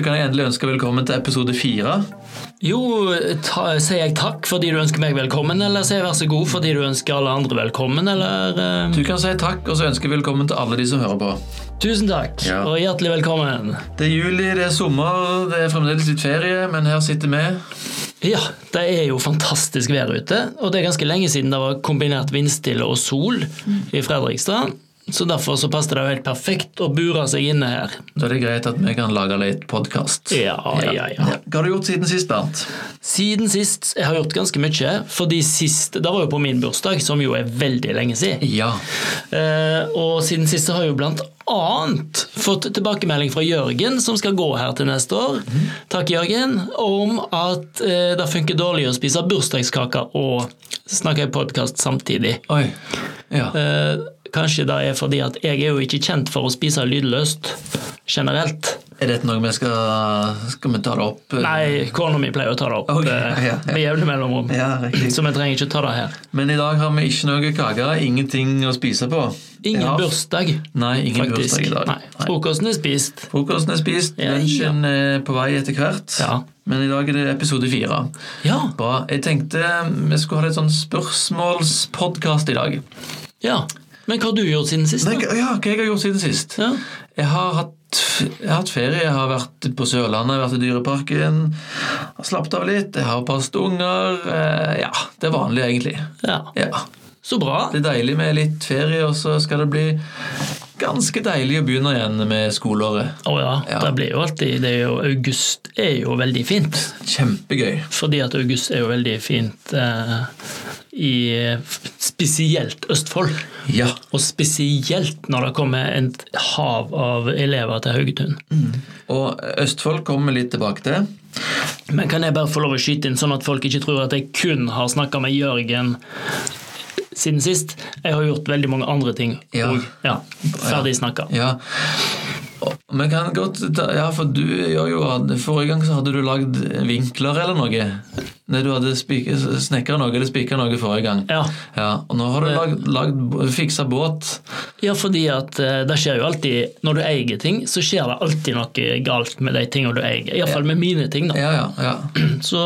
da kan jeg endelig ønske velkommen til episode fire. Jo, ta, sier jeg takk fordi du ønsker meg velkommen, eller sier jeg vær så god fordi du ønsker alle andre velkommen, eller uh... Du kan si takk, og så ønsker jeg velkommen til alle de som hører på. Tusen takk, Ja. og hjertelig velkommen. Det er juli, det er sommer, det er fremdeles litt ferie, men her sitter vi. Ja, det er jo fantastisk vær ute, og det er ganske lenge siden det var kombinert vindstille og sol i Fredrikstad. Så derfor så passer det helt perfekt å bure seg inne her. Da er det greit at vi kan lage litt podkast. Ja, ja, ja. Hva har du gjort siden sist, Bernt? Siden sist Jeg har gjort ganske mye, fordi sist Det var jo på min bursdag, som jo er veldig lenge siden. Ja. Eh, og siden sist har jeg jo blant annet fått tilbakemelding fra Jørgen, som skal gå her til neste år. Takk, Jørgen. Om at eh, det funker dårlig å spise bursdagskaker og snakke i podkast samtidig. Oi. Ja. Eh, kanskje det er fordi at jeg er jo ikke kjent for å spise lydløst generelt. Er dette noe vi skal Skal vi ta det opp? Nei, kona mi pleier å ta det opp okay, eh, ja, ja. med jevne mellomrom. Ja. Så vi trenger ikke ta det her. Men i dag har vi ikke noe kake, ingenting å spise på. Ingen Ja. bursdag, Nei, ingen faktisk. bursdag i dag. Nei, Frokosten er spist. Frokosten er spist, lunsjen er på vei etter hvert. Ja. Men i dag er det episode fire. Ja. Bra. Jeg tenkte vi skulle ha litt sånn spørsmålspodkast i dag. ja. Men hva har du gjort siden sist? Nei, ja, hva jeg har gjort siden sist? Ja. Jeg har hatt, jeg har hatt ferie. Jeg har vært på Sørlandet, jeg har vært i Dyreparken. Har slappet av litt. Jeg har passet unger. eh, Ja, det er vanlig, egentlig. ja. Ja. Så bra. Det er deilig med litt ferie, og så skal det bli ganske deilig å begynne igjen med skoleåret. Å ja, Ja. det blir jo alltid det er jo, August er jo veldig fint. Kjempegøy. Fordi at august er jo veldig fint eh, i spesielt Østfold. Ja. Og spesielt når det kommer et hav av elever til Haugetun. Og Østfold kommer vi litt tilbake til. Men kan jeg bare få lov å skyte inn, sånn at folk ikke tror at jeg kun har snakka med Jørgen siden sist? Jeg har gjort veldig mange andre ting. Ja. Og, ja, ferdig snakka. Ja. Vi kan godt ta, Ja, for du jo Forrige gang så hadde du lagd vinkler eller noe. Nei, du hadde snekra noe eller spikra noe forrige gang. Ja. Ja, Og nå har du lagd, lagd fiksa båt. Ja, fordi at eh, det skjer jo alltid Når du eier ting, så skjer det alltid noe galt med de tingene du eier. Iallfall med mine ting, da. Ja, ja, ja. Så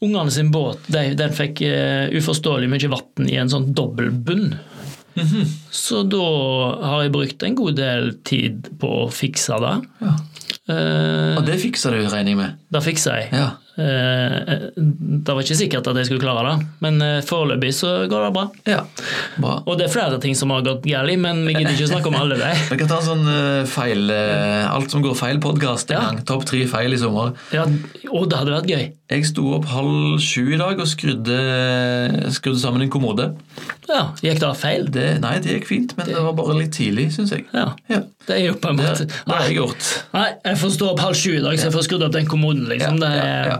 ungene sin båt de, den fikk uh, uforståelig mye vann i en sånn dobbeltbunn. Så da har jeg brukt en god del tid på å fikse det. ja. Uh, Og det fiksa du, regner jeg med? det fikser jeg. Ja. Eh, det var ikke sikkert at jeg skulle klare det, men eh, foreløpig så går det bra. ja. Bra. Og det er flere ting som har gått galt, men vi gidder ikke snakke om alle de. Vi kan ta en sånn eh, feil eh, Alt som går feil-podkast en Ja. gang. Topp tre feil i sommer. Ja, og det hadde vært gøy. Jeg sto opp halv sju i dag og skrudde, skrudde sammen en kommode. Ja, Gikk det feil? Det, nei, det gikk fint, men det var bare litt tidlig, syns jeg. Ja. Ja. Det er jo på en måte det har jeg gjort. Nei, jeg får stå opp halv sju i dag, så jeg får skrudd opp den kommoden. liksom. Det er.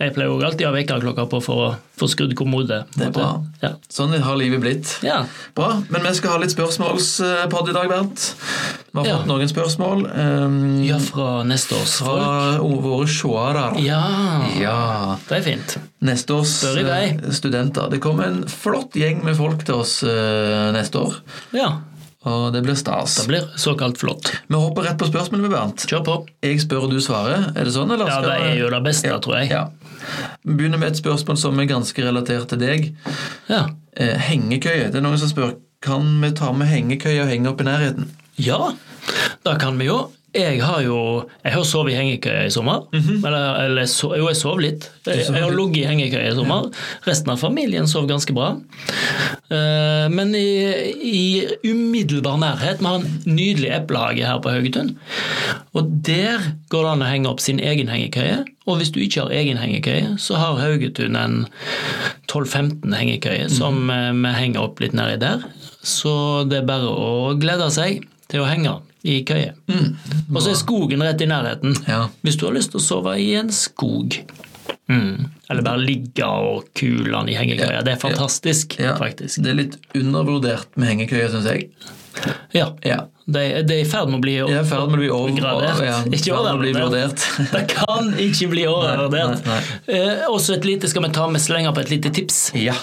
Jeg pleier jo alltid å ha vekkerklokka på for å få skrudd kommode. på Det er bra. Ja. Sånn har livet blitt. ja. Bra, men vi skal ha litt spørsmålspod i dag, Bernt. Vi har Ja. fått noen spørsmål um, Ja, fra neste års folk. fra våre seere. Ja, Ja. det er fint. Neste års eh, studenter. Det kommer en flott gjeng med folk til oss uh, neste år. Ja, Og det blir stas. det blir såkalt flott. Vi hopper rett på spørsmålet, Bernt. Kjør på. Jeg spør, og du svarer. Er det sånn, eller? Ja, skal det er jo det beste, Ja, tror jeg. Ja. Vi begynner med et spørsmål som er ganske relatert til deg. Ja. Eh, hengekøye. Det er noen som spør kan vi ta med hengekøye og henge opp i nærheten. Ja, det kan vi jo. Jeg har jo jeg har sovet i hengekøye i sommer. eller, eller so, jo, jeg sov litt. Jeg, jeg har ligget i hengekøye i sommer. Resten av familien sov ganske bra. Uh, men i, i umiddelbar nærhet Vi har en nydelig eplehage her på Haugetun. Og der går det an å henge opp sin egen hengekøye. Og hvis du ikke har egen hengekøye, så har Haugetun en 12-15 hengekøye som eh, vi henger opp litt nedi der. Så det er bare å glede seg til å henge i køye. Og så er skogen rett i nærheten. Ja. Hvis du har lyst til å sove i en skog. Mm. Eller bare ligge og kule den i hengekøya. Det er fantastisk, Ja, faktisk. Det er litt undervurdert med hengekøye, syns jeg. Ja. Ja. Det, det er i ferd med å bli overgradert. er. Ja, Ikke overvurdert. Det kan ikke bli overvurdert. Eh, også et lite skal vi ta med slenger på et lite tips. ja.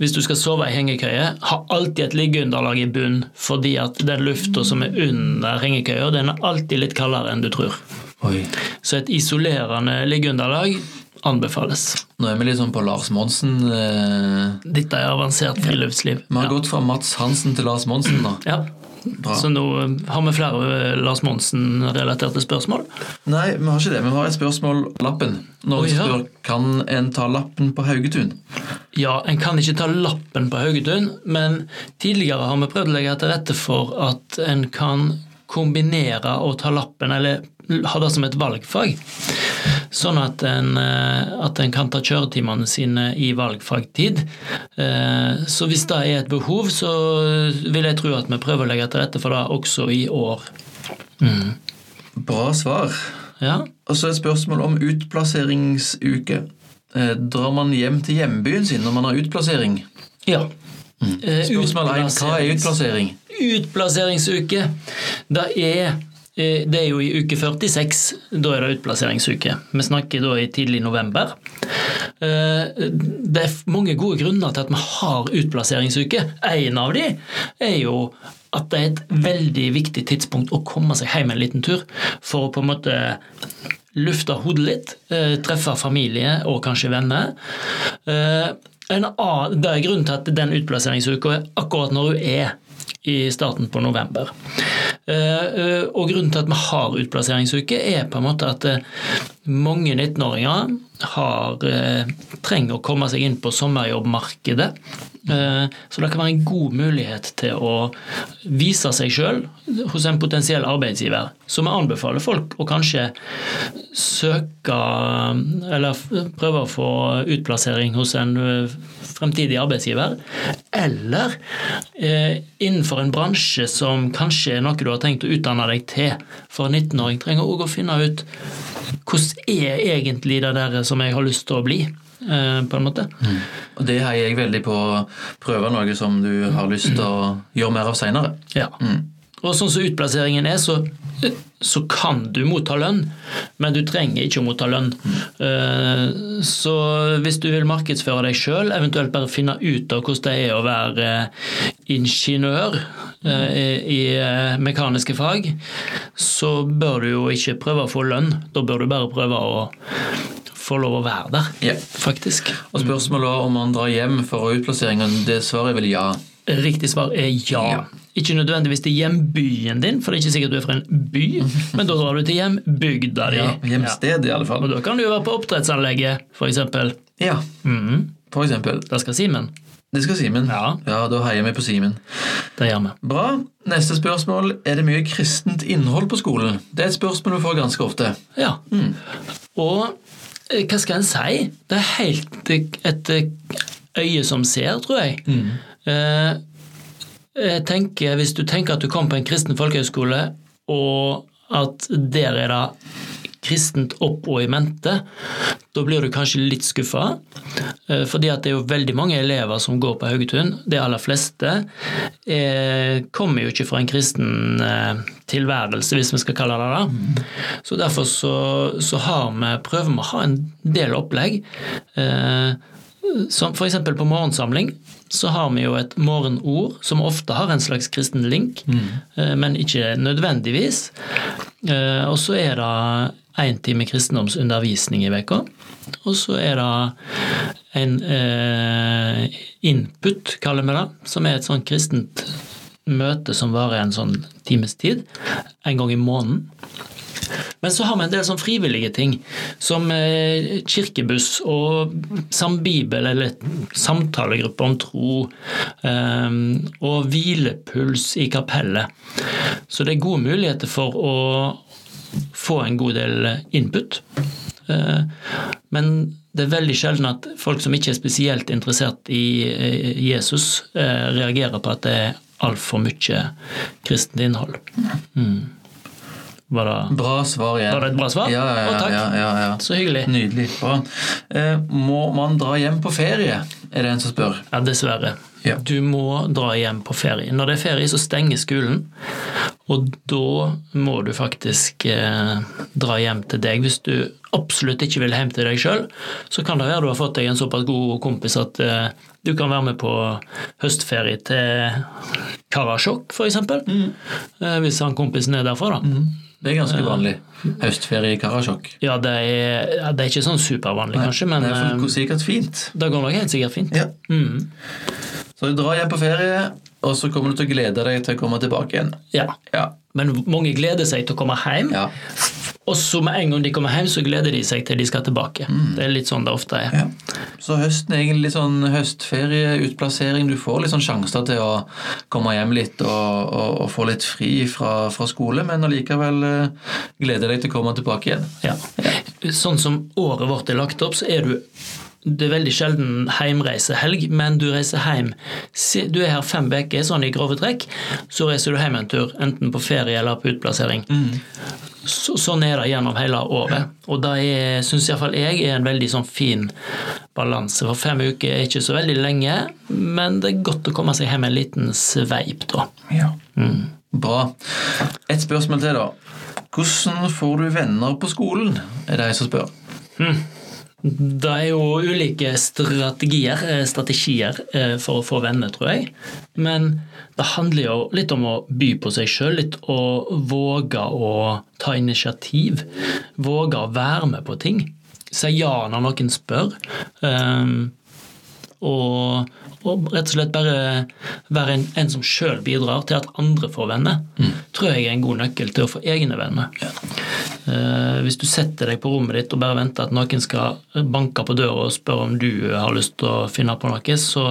Hvis du skal sove i hengekøye, ha alltid et liggeunderlag i bunn, fordi at den lufta som er under hengekøya, den er alltid litt kaldere enn du tror. Oi. Så et isolerende liggeunderlag anbefales. Nå er vi sånn på Lars Monsen. Eh. Dette er avansert friluftsliv. Vi har Ja. gått fra Mats Hansen til Lars Monsen da. Ja. Bra. Så nå har vi flere eh, Lars Monsen-relaterte spørsmål. Nei, vi har ikke det. Vi har et spørsmål lappen. Når vi spør kan en ta lappen på Haugetun. Ja, en kan ikke ta lappen på Haugetun, men tidligere har vi prøvd å legge til rette for at en kan kombinere og ta lappen, eller ha det som et valgfag. Sånn at en, eh, at en kan ta kjøretimene sine i valgfagtid. Eh, Så hvis det er et behov, så vil jeg tro at vi prøver å legge til rette for det også i år. Bra svar. Ja, Og så et spørsmål om utplasseringsuke. Eh, Drar man hjem til hjembyen sin når man har utplassering? ja. Mm. Spørsmål 1. Hva er utplassering? Utplasseringsuke. Det er, det er jo i uke 46. Da er det utplasseringsuke. Vi snakker da i tidlig november. Eh, Det er mange gode grunner til at vi har utplasseringsuke. En av de er jo at det er et veldig viktig tidspunkt å komme seg hjem en liten tur for å på en måte lufte hodet litt, eh, treffe familie og kanskje venner. Eh, En annen, det er grunnen til at den utplasseringsuka er akkurat når hun er i starten på november. Eh, eh, Og grunnen til at vi har utplasseringsuke, er på en måte at eh, mange 19-åringer har, eh, trenger å komme seg inn på sommerjobbmarkedet. Så det kan være en god mulighet til å vise seg sjøl hos en potensiell arbeidsgiver. Så vi anbefaler folk å kanskje søke eller prøve å få utplassering hos en fremtidig arbeidsgiver. Eller innenfor en bransje som kanskje er noe du har tenkt å utdanne deg til. For en 19-åring trenger òg å finne ut hvordan er egentlig det der som jeg har lyst til å bli. eh, På en måte. Og det heier jeg veldig på å prøve noe som du har lyst til å gjøre mer av seinere. Ja. Og sånn som utplasseringen er, så, så kan du motta lønn, men du trenger ikke å motta lønn. Mm. Så hvis du vil markedsføre deg sjøl, eventuelt bare finne ut av hvordan det er å være ingeniør eh, i eh, mekaniske fag, så bør du jo ikke prøve å få lønn. Da bør du bare prøve å få lov å være der, Ja. faktisk. Og spørsmålet om man drar hjem for utplasseringen, det svaret er vel ja. Riktig svar er ja. Ja. Ikke nødvendigvis til hjembyen din, for det er ikke sikkert du er fra en by, men da drar du til hjembygda di. ja hjemsted, i alle fall. Og da kan du jo være på oppdrettsanlegget, f.eks. Ja, Mm, for eksempel. det skal Simen. Det skal Simen. Ja. ja, da heier vi på Simen. Det gjør vi. Bra. Neste spørsmål. Er det mye kristent innhold på skolen? Det er et spørsmål vi får ganske ofte. Ja. Og eh, hva skal en si? Det er helt eh, et eh, øye som ser, tror jeg. Eh, Jeg tenker, Hvis du tenker at du kom på en kristen folkehøyskole, og at der er det kristent opp og i mente, da blir du kanskje litt skuffa. Eh, Fordi det er jo veldig mange elever som går på Haugetun. De aller fleste eh, kommer jo ikke fra en kristen eh, tilværelse, hvis vi skal kalle det det. Så derfor så, så vi, prøver vi å ha en del opplegg. Eh, som F.eks. på morgensamling så har vi jo et morgenord som ofte har en slags kristen link, mm. men ikke nødvendigvis. Eh, Og så er det én time kristendomsundervisning i veka. Og så er det en eh, input, kaller vi det, som er et sånn kristent møte som varer en sånn times tid. En gang i måneden. Men så har vi en del sånn frivillige ting, som eh, kirkebuss og sambibel, eller samtalegruppe om tro, eh, og hvilepuls i kapellet. Så det er gode muligheter for å få en god del input. Eh, Men det er veldig sjelden at folk som ikke er spesielt interessert i eh, Jesus, eh, reagerer på at det er altfor mye kristent innhold. Mm. Var det Bra svar igjen. Var det et bra svar? Ja, ja, ja, takk. ja, ja, ja. så hyggelig? Nydelig. Bra. Eh, må man dra hjem på ferie? Er det en som spør. Ja, dessverre. Ja. Du må dra hjem på ferie. Når det er ferie, så stenger skolen. Og da må du faktisk eh, dra hjem til deg. Hvis du absolutt ikke vil hjem til deg sjøl, så kan det være du har fått deg en såpass god kompis at eh, du kan være med på høstferie til Karasjok, f.eks. Mm. Eh, hvis han kompisen er derfra, da. Det er ganske vanlig. Høstferie i Karasjok. Ja, det er, det er ikke sånn supervanlig, kanskje, men Det er eh, sikkert fint. det går nok helt sikkert fint. Ja. Mm. Så du drar hjem på ferie, og så kommer du til å glede deg til å komme tilbake igjen. Ja. Ja. Men mange gleder seg til å komme hjem, Ja. Og så med en gang de kommer hjem, så gleder de seg til de skal tilbake. Det er litt sånn det ofte er. ja. Så høsten er egentlig litt sånn høstferie, utplassering. Du får litt sånn sjanser til å komme hjem litt og, og, og få litt fri fra, fra skole, men allikevel gleder deg til å komme tilbake igjen. Ja. Sånn som året vårt er lagt opp, så er du det er veldig sjelden heimreisehelg, men du reiser hjem. Du er her fem uker, sånn i grove trekk. Så reiser du hjem en tur, enten på ferie eller på utplassering. Så, sånn er det gjennom hele året. Og det syns iallfall jeg er en veldig sånn fin balanse. For fem uker er ikke så veldig lenge, men det er godt å komme seg hjem en liten sveip, da. Ja. Bra. Et spørsmål til, da. Hvordan får du venner på skolen? Er det jeg som spør. Det er jo ulike strategier, eh, strategier eh, for å få venner, tror jeg. Men det handler jo litt om å by på seg sjøl, litt å våge å ta initiativ. Våge å være med på ting. Si ja når noen spør. Um, og, og rett og slett bare være en, en som sjøl bidrar til at andre får venner, tror jeg er en god nøkkel til å få egne venner. Eh, hvis du setter deg på rommet ditt og bare venter at noen skal banke på døra og spørre om du har lyst til å finne på noe, så,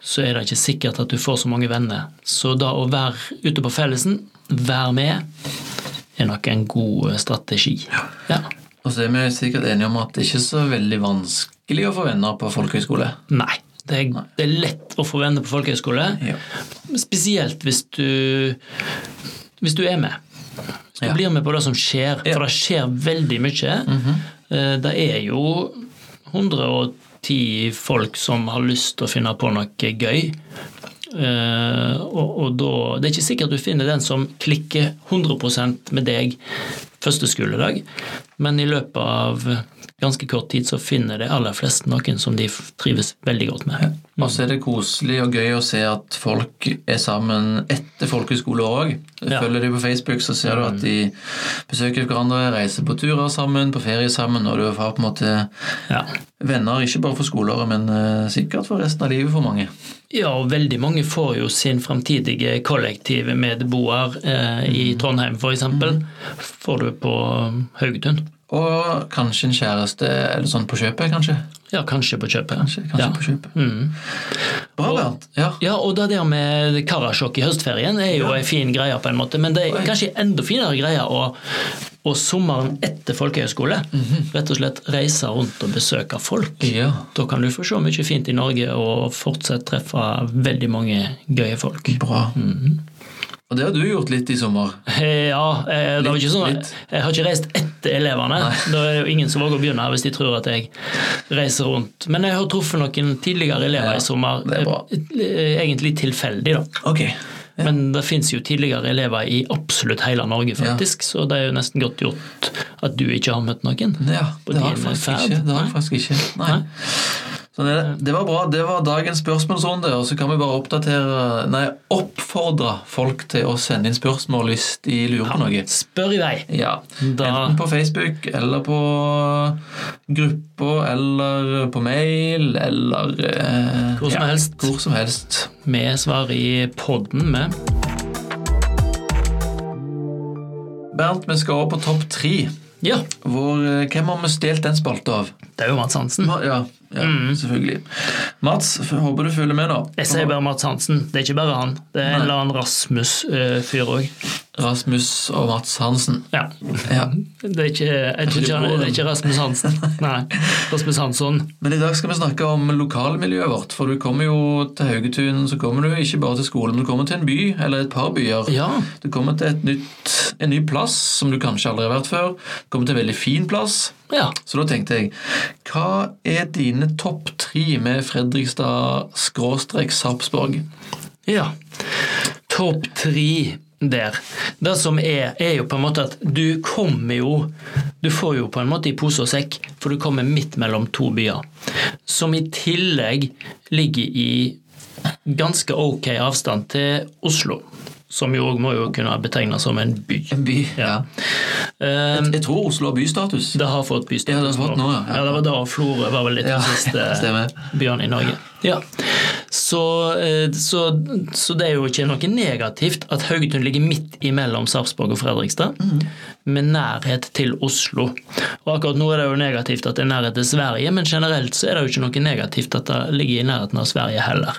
så er det ikke sikkert at du får så mange venner. Så da å være ute på fellesen, være med, er nok en god strategi. Ja. Og så er vi sikkert enige om at det ikke er så veldig vanskelig å få venner på folkehøyskole. Nei. Det er, det er lett å få venner på folkehøyskole, Ja. spesielt hvis du, hvis du er med. Hvis du Ja. blir med på det som skjer, for det skjer veldig mye. Eh, Det er jo 110 folk som har lyst til å finne på noe gøy. Uh, og, og da, Det er ikke sikkert du finner den som klikker 100% med deg første skoledag, men i løpet av ganske kort tid så finner de aller fleste noen som de trives veldig godt med. Og så er det koselig og gøy å se at folk er sammen etter folkeskole òg. Ja. Følger de på Facebook, så ser du at de besøker hverandre, reiser på turer sammen, på ferie sammen, og du har på en måte Ja. venner ikke bare for skoleåret, men eh, sikkert for resten av livet for mange. Ja, og veldig mange får jo sin framtidige kollektive medboer eh, i Trondheim f.eks. Får du på Haugtun. Og kanskje en kjæreste eller sånn på kjøpet, kanskje. Ja, kanskje på kjøpet. Kanskje, kanskje ja. på kjøpet. Mm. Bra, Bernt. Ja. Ja, og det der med Karasjok i høstferien er jo en fin greie på en måte, men det er kanskje enda finere greie å, og sommeren etter folkehøyskole rett og slett reise rundt og besøke folk. ja. Da kan du få se mye fint i Norge og fortsatt treffe veldig mange gøye folk. Bra. Og det har du gjort litt i sommer. Eh, Ja, eh, det var ikke sånn Litt, Jeg har ikke reist etter elevene. Da er jo ingen som våger å begynne her hvis de tror at jeg reiser rundt. Men jeg har truffet noen tidligere elever Ja, i sommer. det er bra. eh, Egentlig tilfeldig, da. Ok. Men det fins jo tidligere elever i absolutt hele Norge, faktisk. Så det er jo nesten godt gjort at du ikke har møtt noen. Ja, det har jeg din faktisk ikke. Det Nei. faktisk. Nei. Er det. det var bra. Det var dagens spørsmålsrunde. Og så kan vi bare oppdatere Nei, oppfordre folk til å sende inn spørsmål hvis de lurer på noe. Spør i vei. Ja. Da- Enten på Facebook eller på gruppa eller på mail eller eh, Hvor som ja, helst. Hvor som helst. Vi svarer i podden med Bernt, vi skal over på topp tre. Ja, Hvor, eh, hvem har vi stjålet den spalta av? Det er jo Mats Hansen. Ja, Ja, mm. selvfølgelig. Mats, håper du følger med da. Jeg sier bare Mats Hansen. Det er ikke bare han. Det er en eller annen Rasmus-fyr òg. Rasmus og Mats Hansen. Ja. Ja. Det er ikke, tror ikke, det er ikke Rasmus Hansen. Nei. Rasmus Hansson. Men i dag skal vi snakke om lokalmiljøet vårt. For du kommer jo til Haugetun, så kommer du ikke bare til skolen, men du kommer til en by, eller et par byer. Ja. Du kommer til et nytt, en ny plass som du kanskje aldri har vært før. Du kommer til en veldig fin plass. Ja. Så da tenkte jeg, hva er dine topp tre med Fredrikstad skråstrek Sarpsborg? Ja. Topp tre der. Det som er, er jo på en måte at du kommer jo Du får jo på en måte i pose og sekk, for du kommer midt mellom to byer. Som i tillegg ligger i ganske ok avstand til Oslo. Som jo òg må jo kunne betegnes som en by. En by, ja. Eh, Jeg tror Oslo har bystatus. det har fått bystatus. Ja, det har fått nå, ja. ja. det var da Florø var vel litt Ja, den siste byen i Norge. Ja. Så, eh, så, så det er jo ikke noe negativt at Haugetun ligger midt imellom Sarpsborg og Fredrikstad, med nærhet til Oslo. Og akkurat nå er det jo negativt at det er nærhet til Sverige, men generelt så er det jo ikke noe negativt at det ligger i nærheten av Sverige heller.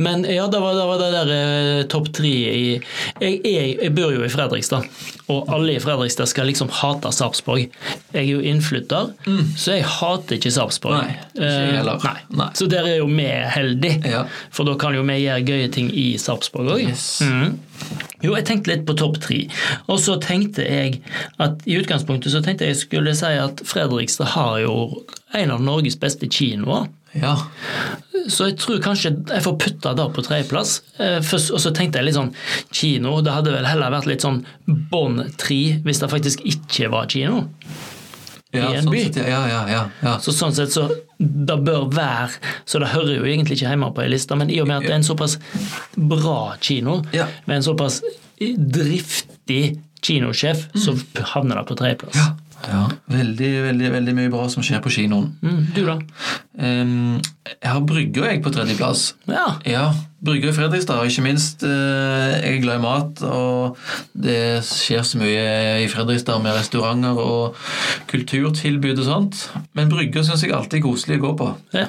Men ja, det var det, var det der eh, topp tre i jeg, jeg, jeg bor jo i Fredrikstad, og alle i Fredrikstad skal liksom hate Sarpsborg. Jeg er jo innflytter, så jeg hater ikke Sarpsborg. Nei, ikke heller. Eh, nei. Nei. Så der er jo vi heldige, Ja. for da kan jo vi gjøre gøye ting i Sarpsborg òg. Yes. Mm. Jo, jeg tenkte litt på topp tre. Og så tenkte jeg at i utgangspunktet så tenkte jeg skulle si at Fredrikstad har jo en av Norges beste kinoer. Ja. Så jeg tror kanskje jeg får putta det på tredjeplass. Eh, først- Og så tenkte jeg litt sånn kino. Det hadde vel heller vært litt sånn bånn tre hvis det faktisk ikke var kino. Ja I en sånn by. sett, ja, ja, ja, ja. Så sånn sett så det bør være Så det hører jo egentlig ikke hjemme på ei liste, men i og med at det er en såpass bra kino, med en såpass driftig kinosjef, så havner det på tredjeplass. ja. ja. Veldig, veldig, veldig mye bra som skjer på kinoen. Mm, du, da? Ehm, jeg har Brygga jeg på tredjeplass. Ja. Ja, Brygga i Fredrikstad. og Ikke minst uh, jeg er glad i mat, og det skjer så mye i Fredrikstad med restauranter og kulturtilbud og sånt. Men Brygga syns jeg alltid er koselig å gå på. ja.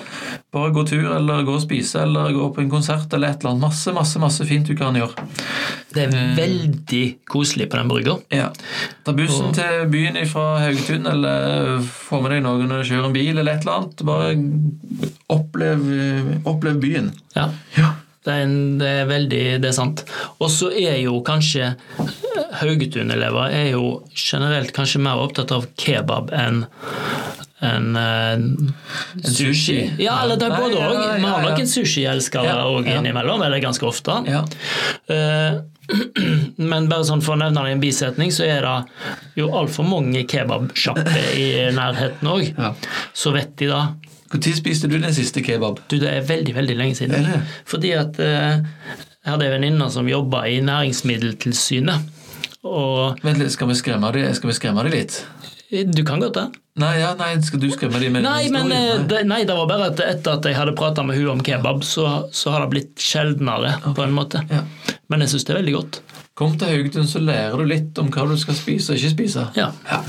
Bare gå tur, eller gå og spise, eller gå på en konsert eller et eller annet. Masse, masse, masse fint du kan gjøre. Det er veldig koselig på den brygga. Ja. Ta bussen til byen fra Haugetun, eller få med deg noen og kjøre en bil, eller et eller annet. Bare opplev, opplev byen. Ja. Ja. Det er, en, det er veldig Det er sant. Og så er jo kanskje Haugetun-elever er jo generelt kanskje mer opptatt av kebab enn en, en, sushi. Ja, eller det er både ja, òg. ja, Vi har nok en sushielskere òg innimellom, eller ganske ofte. Ja. Eh, Men bare sånn for å nevne det i en bisetning, så er det jo altfor mange kebabsjapper i nærheten òg. Ja. Så vet de da Når spiste du den siste kebab? Du, det er veldig, veldig lenge siden. Er det? Fordi at eh, jeg hadde en venninne som jobba i Næringsmiddeltilsynet. Og Vent litt, skal vi skremme dem de litt? du kan godt det. Nei, ja, nei, skal du skremme dem med Nei, en men historie? eh, det, nei, det var bare at etter at jeg hadde prata med hun om kebab, så, så har det blitt sjeldnere, på en måte. Ja. Men jeg syns det er veldig godt. Kom til Haugetun, så lærer du litt om hva du skal spise og ikke spise. Ja. Ja.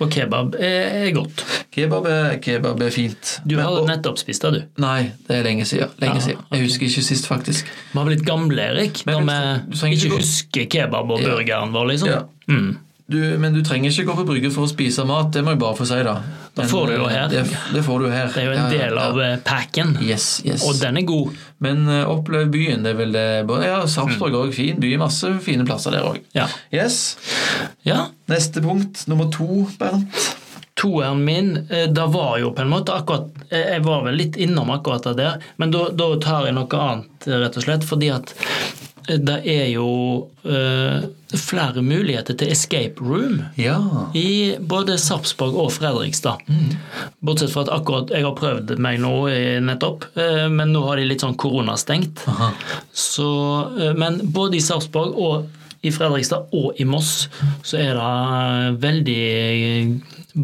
Og kebab er, godt. Kebab er, kebab er fint. Du Men- har og- nettopp spist det, du. Nei, det er lenge siden. Lenge Ja, siden. Jeg husker ikke sist, faktisk. Vi har blitt gamle, Erik, når vi ikke ikke husker kebab og burgeren vår, liksom. Ja. Mm. Du, men du trenger ikke gå på brygge for å spise mat, det må jeg bare få si, da. Men, da får du jo eh, her. Det, det får du her. Det er jo en Ja, ja, del ja. av eh, packen, Yes, yes. og den er god. Men uh, opplev byen. det er vel det. Ja, Sarpsborg òg. Fin by. Masse fine plasser der òg. Ja. Yes. ja. Neste punkt, nummer to, Bernt. Toeren min, eh, det var jo på en måte akkurat eh, Jeg var vel litt innom akkurat det der, men da, da tar jeg noe annet, eh, rett og slett. Fordi at eh, det er jo uh, flere muligheter til escape room. Ja. I både Sarpsborg og Fredrikstad. Bortsett fra at akkurat jeg har prøvd meg nå eh, nettopp, uh, men nå har de litt sånn koronastengt. Så, uh, men både i Sarpsborg og i Fredrikstad og i Moss så er det veldig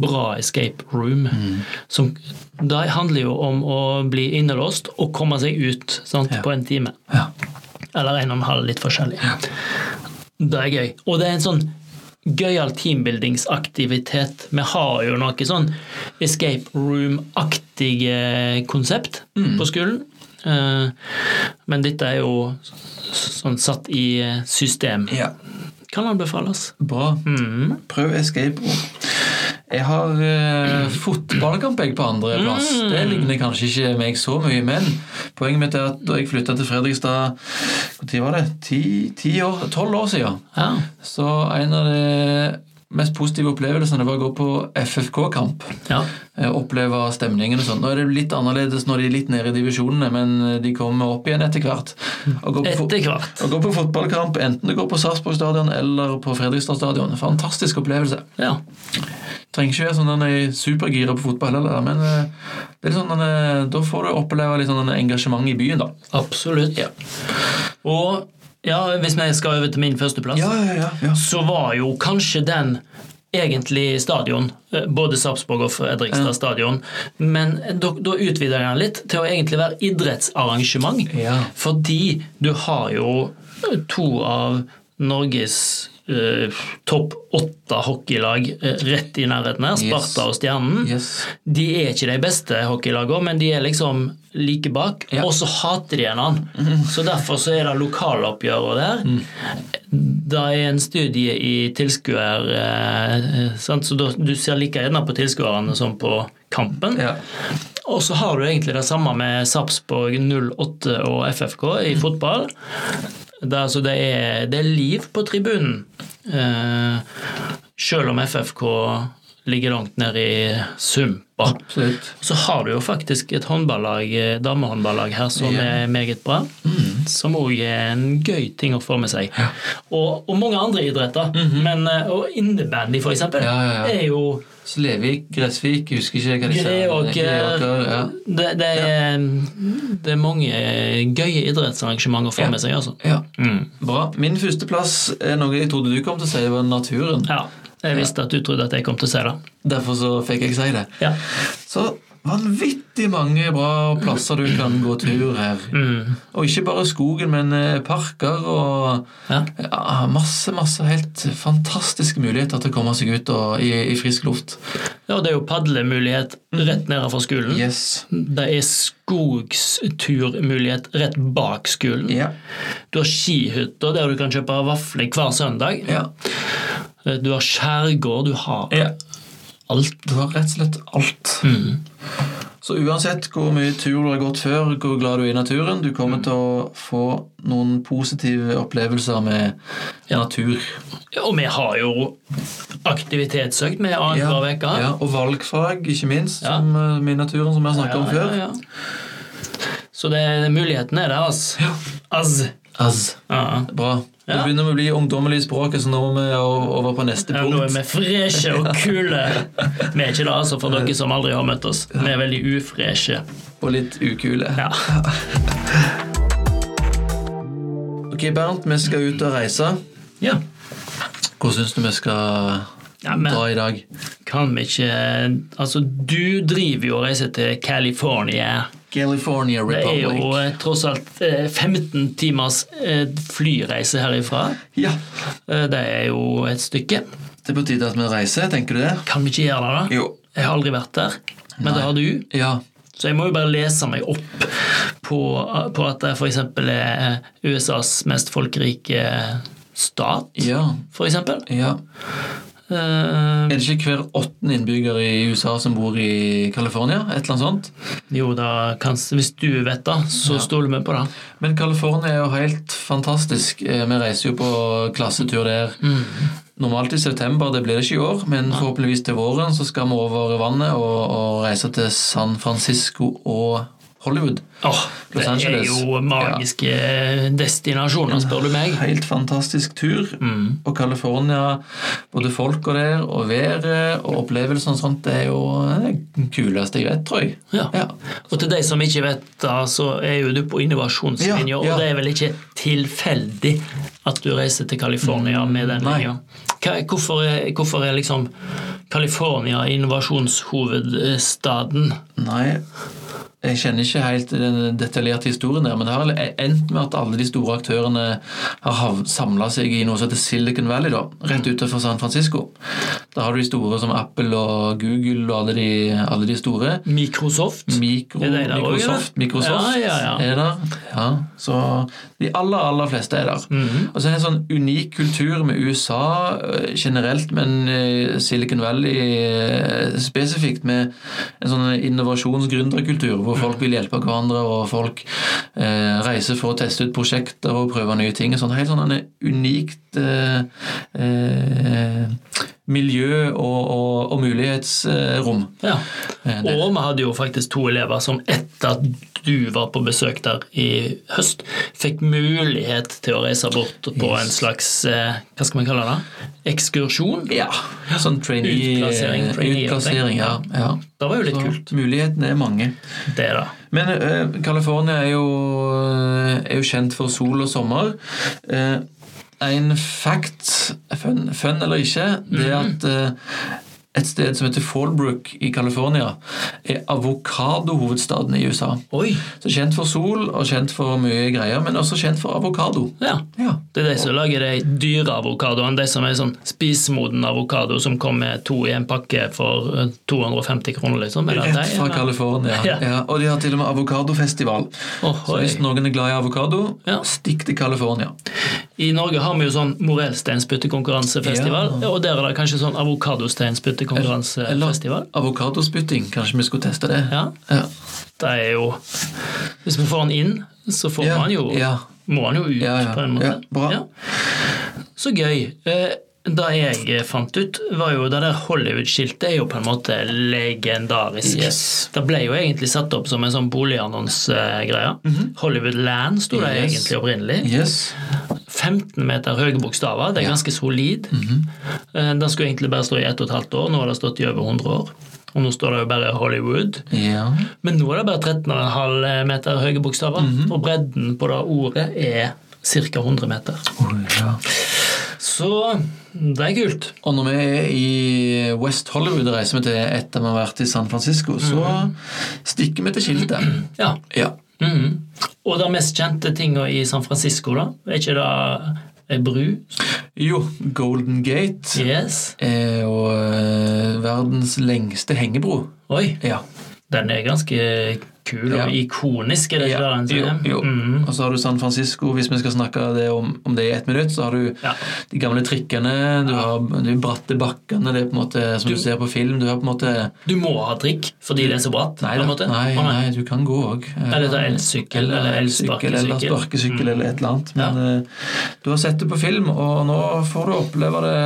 bra escape room. Som, det handler jo om å bli innelåst og komme seg ut sant, Ja. på en time. Ja. Eller en og en halv, litt forskjellig. Det er gøy. Og det er en sånn gøyal teambuildingsaktivitet. Vi har jo noe sånn escape room-aktige konsept på skolen. Eh, Men dette er jo sånn satt i system. ja. Kan anbefales. Bra. Mm. Prøv escape room. Jeg har eh, fotballkamp jeg på andreplass. Mm. Det ligner kanskje ikke meg så mye, men poenget mitt er at da jeg flytta til Fredrikstad Når var det? Ti, ti år? Tolv år siden. Ja. Så en av de mest positive opplevelsene var å gå på FFK-kamp. ja. Eh, Oppleve stemningen og sånn. Nå er det litt annerledes når de er litt nede i divisjonene, men de kommer opp igjen etter hvert. Å gå på Etter hvert. Å gå på fotballkamp, enten du går på Sarpsborg stadion eller på Fredrikstad stadion. Fantastisk opplevelse. Ja. Trenger ikke være sånn er supergira på fotball heller, men eh, det er sånn, denne, da får du oppleve litt sånn engasjement i byen, da. Absolutt. Ja. Og Ja, Hvis vi skal over til min førsteplass, Ja, ja, ja. ja. så var jo kanskje den egentlig stadion. eh, Både Sarpsborg og Fredrikstad stadion. Men da, da utvider jeg den litt til å egentlig være idrettsarrangement. Ja. Fordi du har jo to av Norges eh, topp åtte hockeylag eh, rett i nærheten her, Sparta og Stjernen. Yes. De er ikke de beste hockeylagene, men de er liksom like bak. Ja. Og så hater de en annen. Så derfor så er det lokaloppgjøret der. Det er en studie i tilskuer... Sant? så du ser like gjerne på tilskuerne som på kampen. Ja. Og så har du egentlig det samme med Sarpsborg 08 og FFK i fotball. Det, altså, det, er, det er liv på tribunen. Eh, selv om FFK ligger langt nede i sumpa. Absolutt. Så har du jo faktisk et håndballag, eh, damehåndballag her som Ja. er meget bra. Som òg er en gøy ting å få med seg. Og, og mange andre idretter. Men, eh, og innebandy, for eksempel, Ja, ja, ja. er jo Slevik, Gressvik, jeg husker ikke hva de. Greåker Greåker, ja. det, det, er, det er mange gøye idrettsarrangementer å få Ja. med seg, altså. ja. Mm. Bra. Min førsteplass er noe jeg trodde du kom til å si, var naturen. Ja, jeg visste at du trodde at jeg kom til å si det. Derfor så fikk jeg si det. Ja. Så vanvittig mange bra plasser du kan gå tur her. Mm. Og ikke bare skogen, men eh, parker og Ja. ja, masse, masse helt fantastiske muligheter til å komme seg ut og, i, i frisk luft. ja, det er jo padlemulighet rett nede fra skolen. Yes. Det er skogsturmulighet rett bak skolen. Ja. Du har skihytter der du kan kjøpe vafler hver søndag. Ja. Du har skjærgård, du har ja. Alt. Du har rett og slett alt. Mm. Så uansett hvor mye tur du har gått før, hvor glad du er i naturen, du kommer til å få noen positive opplevelser med Ja. natur. Og vi har jo aktivitetsøkt med annenhver uke. ja, og valgfag, ikke minst, Ja. som uh, med naturen, som vi har snakket om før. ja, ja. Så det, muligheten er der, altså. Az. Az. Ja. Bra. Det begynner begynner å bli ungdommelig i språket, så nå må vi over på neste Ja, nå er vi freshe og kule. Vi er ikke det, altså, for dere som aldri har møtt oss. Vi er veldig ufreshe. Og litt ukule. Ja. Ok, Bernt, vi skal ut og reise. ja. Hvor syns du vi skal Ja, men- dra i dag? Kan vi ikke Altså, du driver jo og reiser til California. California Det er jo eh, tross alt eh, 15 timers eh, flyreise herifra. Ja. Eh, Det er jo et stykke. Det er på tide at vi reiser, tenker du det? Kan vi ikke gjøre det, da? Jo. Jeg har aldri vært der, men det har du. Ja. Så jeg må jo bare lese meg opp på, på at det f.eks. er USAs mest folkerike stat, Ja. eksempel. ja. Eh, Er det ikke hver åttende innbygger i USA som bor i California? Et eller annet sånt? jo, da kanskje, hvis du vet det, så Ja. stoler vi på det. Men California er jo helt fantastisk. Eh, Vi reiser jo på klassetur der. Mm. Normalt i september, det blir det ikke i år, men forhåpentligvis til våren så skal vi over vannet og, og reise til San Francisco og Hollywood. Los det er jo magiske destinasjoner, spør du meg. Helt fantastisk tur. Mm. Og California, både folka der og været og opplevelsene og sånt, det er jo det kuleste jeg vet, tror jeg. Ja. Ja. Og til de som ikke vet det, så er jo du på innovasjonslinja, Ja, ja. og det er vel ikke tilfeldig at du reiser til California med den linja. Hvorfor hvorfor er liksom California innovasjonshovedstaden? Nei, jeg kjenner ikke helt den detaljerte historien der, men det har endt med at alle de store aktørene har samla seg i noe som heter Silicon Valley, da, rett utenfor San Francisco. Da har du de store som Apple og Google og alle de, alle de store. Microsoft? Mikro, Er det der også, Microsoft, eller? Microsoft Ja, ja, ja. er der. Ja, så de aller, aller fleste er der. Mhm. Og så er det en sånn unik kultur med USA eh, generelt, men eh, Silicon Valley eh, spesifikt, med en sånn innovasjons-gründerkultur hvor folk vil hjelpe hverandre, og folk eh, reiser for å teste ut prosjekter og prøve nye ting. Sånn, helt sånn en unikt eh, eh, miljø og, og, og mulighetsrom. Ja. Eh, det- Og vi hadde jo faktisk to elever som etter at du var på besøk der i høst, fikk mulighet til å reise bort på Yes. en slags eh, hva skal man kalle det? Ekskursjon? Ja, sånn trainee, Utplassering, trainee, utplassering ja, ja. Det var jo litt Så kult. Mulighetene er mange. Det, da. Men California er jo, er jo kjent for sol og sommer. Eh, en fact, fun, fun eller ikke, det er at uh, et sted som heter Fallbrook i California, er avokadohovedstaden i USA. Oi! Så Kjent for sol og kjent for mye greier, men også kjent for avokado. Ja. Ja. Det er de som lager de dyre avokadoene. De som er sånn spismoden avokado som kommer to i en pakke for eh, 250 kroner, liksom. Eller Rett fra? California. Ja. Ja. og de har til og med avokadofestival. Oh, Så hvis noen er glad i avokado, Ja. stikk til California. I Norge har vi jo sånn morellsteinspyttekonkurransefestival, Ja. og der er det kanskje sånn avokadosteinspyttekonkurransefestival. Avokadospytting, kanskje vi skulle teste det? Ja, Ja. det er jo Hvis vi får den inn, så får Ja, man jo ja. må han jo ut, Ja, ja. på en måte. Ja, bra. Så gøy. Eh, Det jeg fant ut, var jo det der Hollywood-skiltet er jo på en måte legendarisk. Yes. Det ble jo egentlig satt opp som en sånn boligannonsegreie. Hollywood Land sto det Yes. egentlig opprinnelig. Yes. 15 meter høye bokstaver. Det er Ja. Ganske solid. Eh, Den skulle egentlig bare stå i ett og et halvt år. Nå har det stått i over 100 år. Og nå står det jo bare Hollywood. Ja. Men nå er det bare 13,5 meter høye bokstaver. Mhm. Og bredden på det ordet er ca. 100 meter. Oh, ja. Så det er kult. Og når vi er i West Hollywood og reiser vi til etter vi har vært i San Francisco, så stikker vi til skiltet. Ja. Ja. Mhm. Og de mest kjente tinga i San Francisco, da? Er ikke det ei bru? Jo, Golden Gate Yes. er jo eh, verdens lengste hengebro. Oi, Ja. den er ganske kul og ikonisk, er det ikke Ja, det jo, jo. Mm. Og så har du San Francisco, hvis vi skal snakke det om, om det i ett minutt, så har du de gamle trikkene, du har de bratte bakkene, det er på en måte som du, Du- ser på film. Du har på en måte Du må ha trikk fordi det er så bratt? Nei, da, måte? nei, oh, nei, du kan gå òg. Eller ta elsykkel, eller elsparkesykkel. Eller sparkesykkel, Mm. eller et eller annet. Men eh, du har sett det på film, og nå får du oppleve det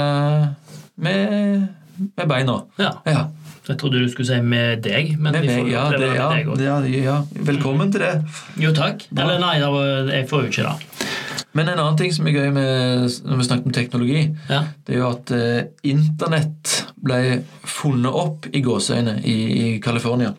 med, med beina. Ja. Ja. Jeg trodde du skulle si med deg, men Med vi får ja, det, ja, med deg òg. ja, ja. Velkommen til det. Jo, takk. Bra. Eller nei, jeg får jo ikke det. Men en annen ting som er gøy med, når vi snakker om teknologi, Ja. det er jo at eh, internett ble funnet opp i gåseøyne i, i California.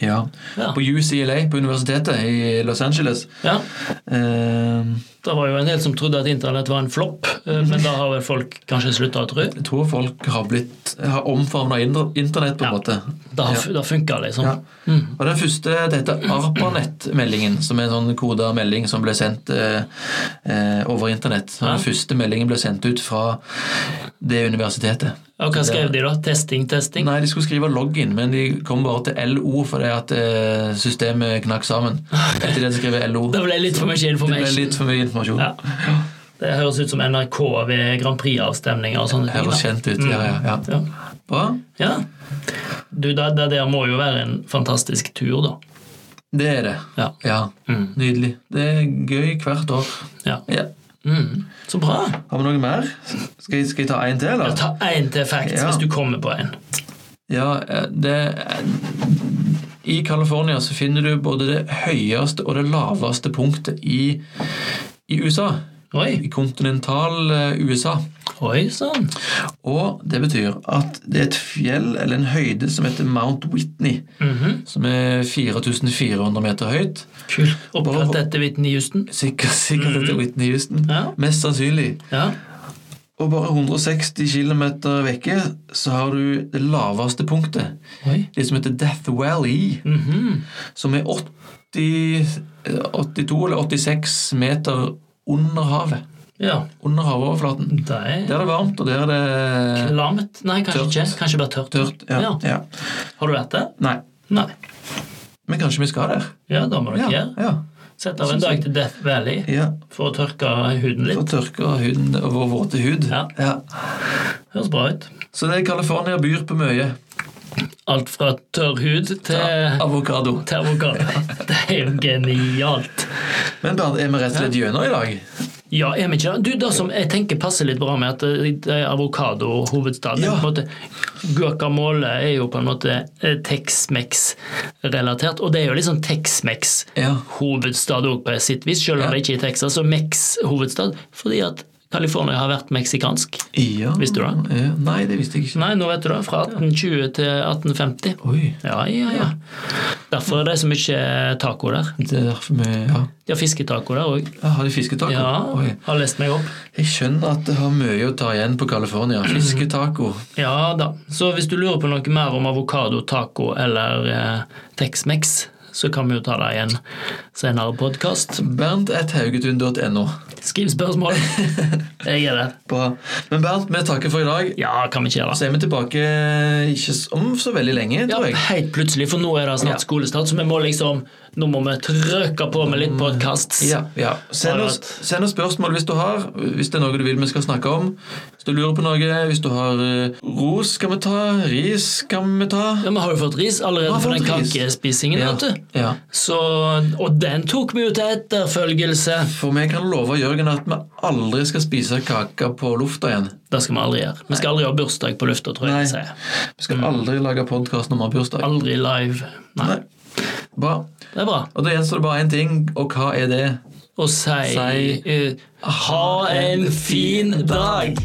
Ja. Ja. På UCLA, på universitetet i Los Angeles. ja. Eh, Det var jo en del som trodde at internett var en flopp, eh, men da har vel folk kanskje slutta å tro. jeg tror folk har blitt har omfavna internett, på en Ja. måte. Da, Ja. da funka det, liksom. Ja. Og den første, det heter ARPANET-meldingen, som er en sånn koda melding som ble sendt eh, eh, over internett. Ja. Den første meldingen ble sendt ut fra det universitetet. Og hva skrev de, da? Testing, testing? Nei, de skulle skrive login, men de kom bare til LO fordi at eh, systemet knakk sammen. Etter det de skrev LO. Det ble litt for mye Det ble litt for mye informasjon. Ja. Det høres ut som NRK ved Grand Prix-avstemninger og sånne ting. Høres kjent ut. Ja, ja, ja. Ja. Bra. ja. Du, det, det der må jo være en fantastisk tur, da. Det er det. Ja. Ja. Mm. Nydelig. Det er gøy hvert år. ja. Ja. Mm. Så bra. Har vi noe mer? Skal jeg, skal jeg ta en til, eller? Ta én til facts hvis du kommer på en. Ja, eh, det I California så finner du både det høyeste og det laveste punktet i, i USA. Oi, I kontinental eh, USA. oi sann. Og det betyr at det er et fjell, eller en høyde, som heter Mount Whitney. Mhm. Som er 4400 meter høyt. Kult. Oppkalt etter Whitney Houston. Sikkert, sikkert etter Whitney Houston. Ja. Mest sannsynlig. Ja. Og bare 160 km vekke så har du det laveste punktet. Oi. Det som heter Death Valley. Mhm. Som er 80, 82 eller 86 meter under havet. Ja. Under havoverflaten. Det er Der er det varmt, og der er det klamt. Nei, kanskje Tørt. ikke. Kanskje bare tørt. tørt. Ja. Ja. ja. Har du vært der? Nei. Nei. Men kanskje vi skal der? Ja, da må dere gjøre. ja. Sett av en dag til Death Valley ja. for å tørke huden litt. For å tørke huden og vår våte hud. Ja. Ja. Høres bra ut. Så det er California byr på mye. Alt fra tørr hud til, Avokado. til avokado. Det er jo genialt. Men Bernt, er vi rett og slett gjennom i dag? Ja, er vi ikke det? Du, det som jeg tenker passer litt bra med at det er avokado-hovedstad Ja. Guacamole er jo på en måte eh, Tex-Mex-relatert, og det er jo sånn Tex-Mex-hovedstad òg på sitt vis, selv om det ikke er i Texas. Og Mex hovedstad, fordi at California har vært meksikansk. Ja, Visste du det? Ja, nei, det visste jeg ikke. Nei, nå vet du det. Fra 1820 til 1850. Oi, Ja, ja, ja. Derfor er det så mye taco der. det er derfor vi ja. De har fisketaco der òg. Ja, Har de fisketaco? Ja, Oi. har lest meg opp. Jeg skjønner at det har mye å ta igjen på California. Fisketaco. Ja da. Så hvis du lurer på noe mer om avokado, taco eller eh, Tex-Mex, så kan vi jo ta det i en senere podkast. Bernt.haugetun.no. Skriv spørsmål. Jeg er der. Bra. Men Bernt, vi takker for i dag. Ja, kan vi ikke gjøre Så er vi tilbake ikke om så veldig lenge, Ja, tror jeg. helt plutselig, for nå er det snart Ja. skolestart, så vi må liksom Nå må vi trøkke på med litt podkast. Ja, ja. Send, oss, send oss spørsmål hvis du har, hvis det er noe du vil vi skal snakke om. Hvis du lurer på noe, hvis du har eh, ros, skal vi ta. Ris skal vi ta. Ja, Vi har jo fått ris allerede for den kakespisingen. Ja, vet du. ja. Så, og den tok vi jo til etterfølgelse. For vi kan love Jørgen at vi aldri skal spise kake på lufta igjen. Det skal vi aldri gjøre. Vi skal aldri ha bursdag på lufta, tror jeg Nei. Vi skal aldri lage podkast når vi har bursdag. Aldri live. Nei, Nei. Bra. det er bra. Og da gjenstår det bare én ting, og hva er det? Og si Si- uh, ha en fin dag!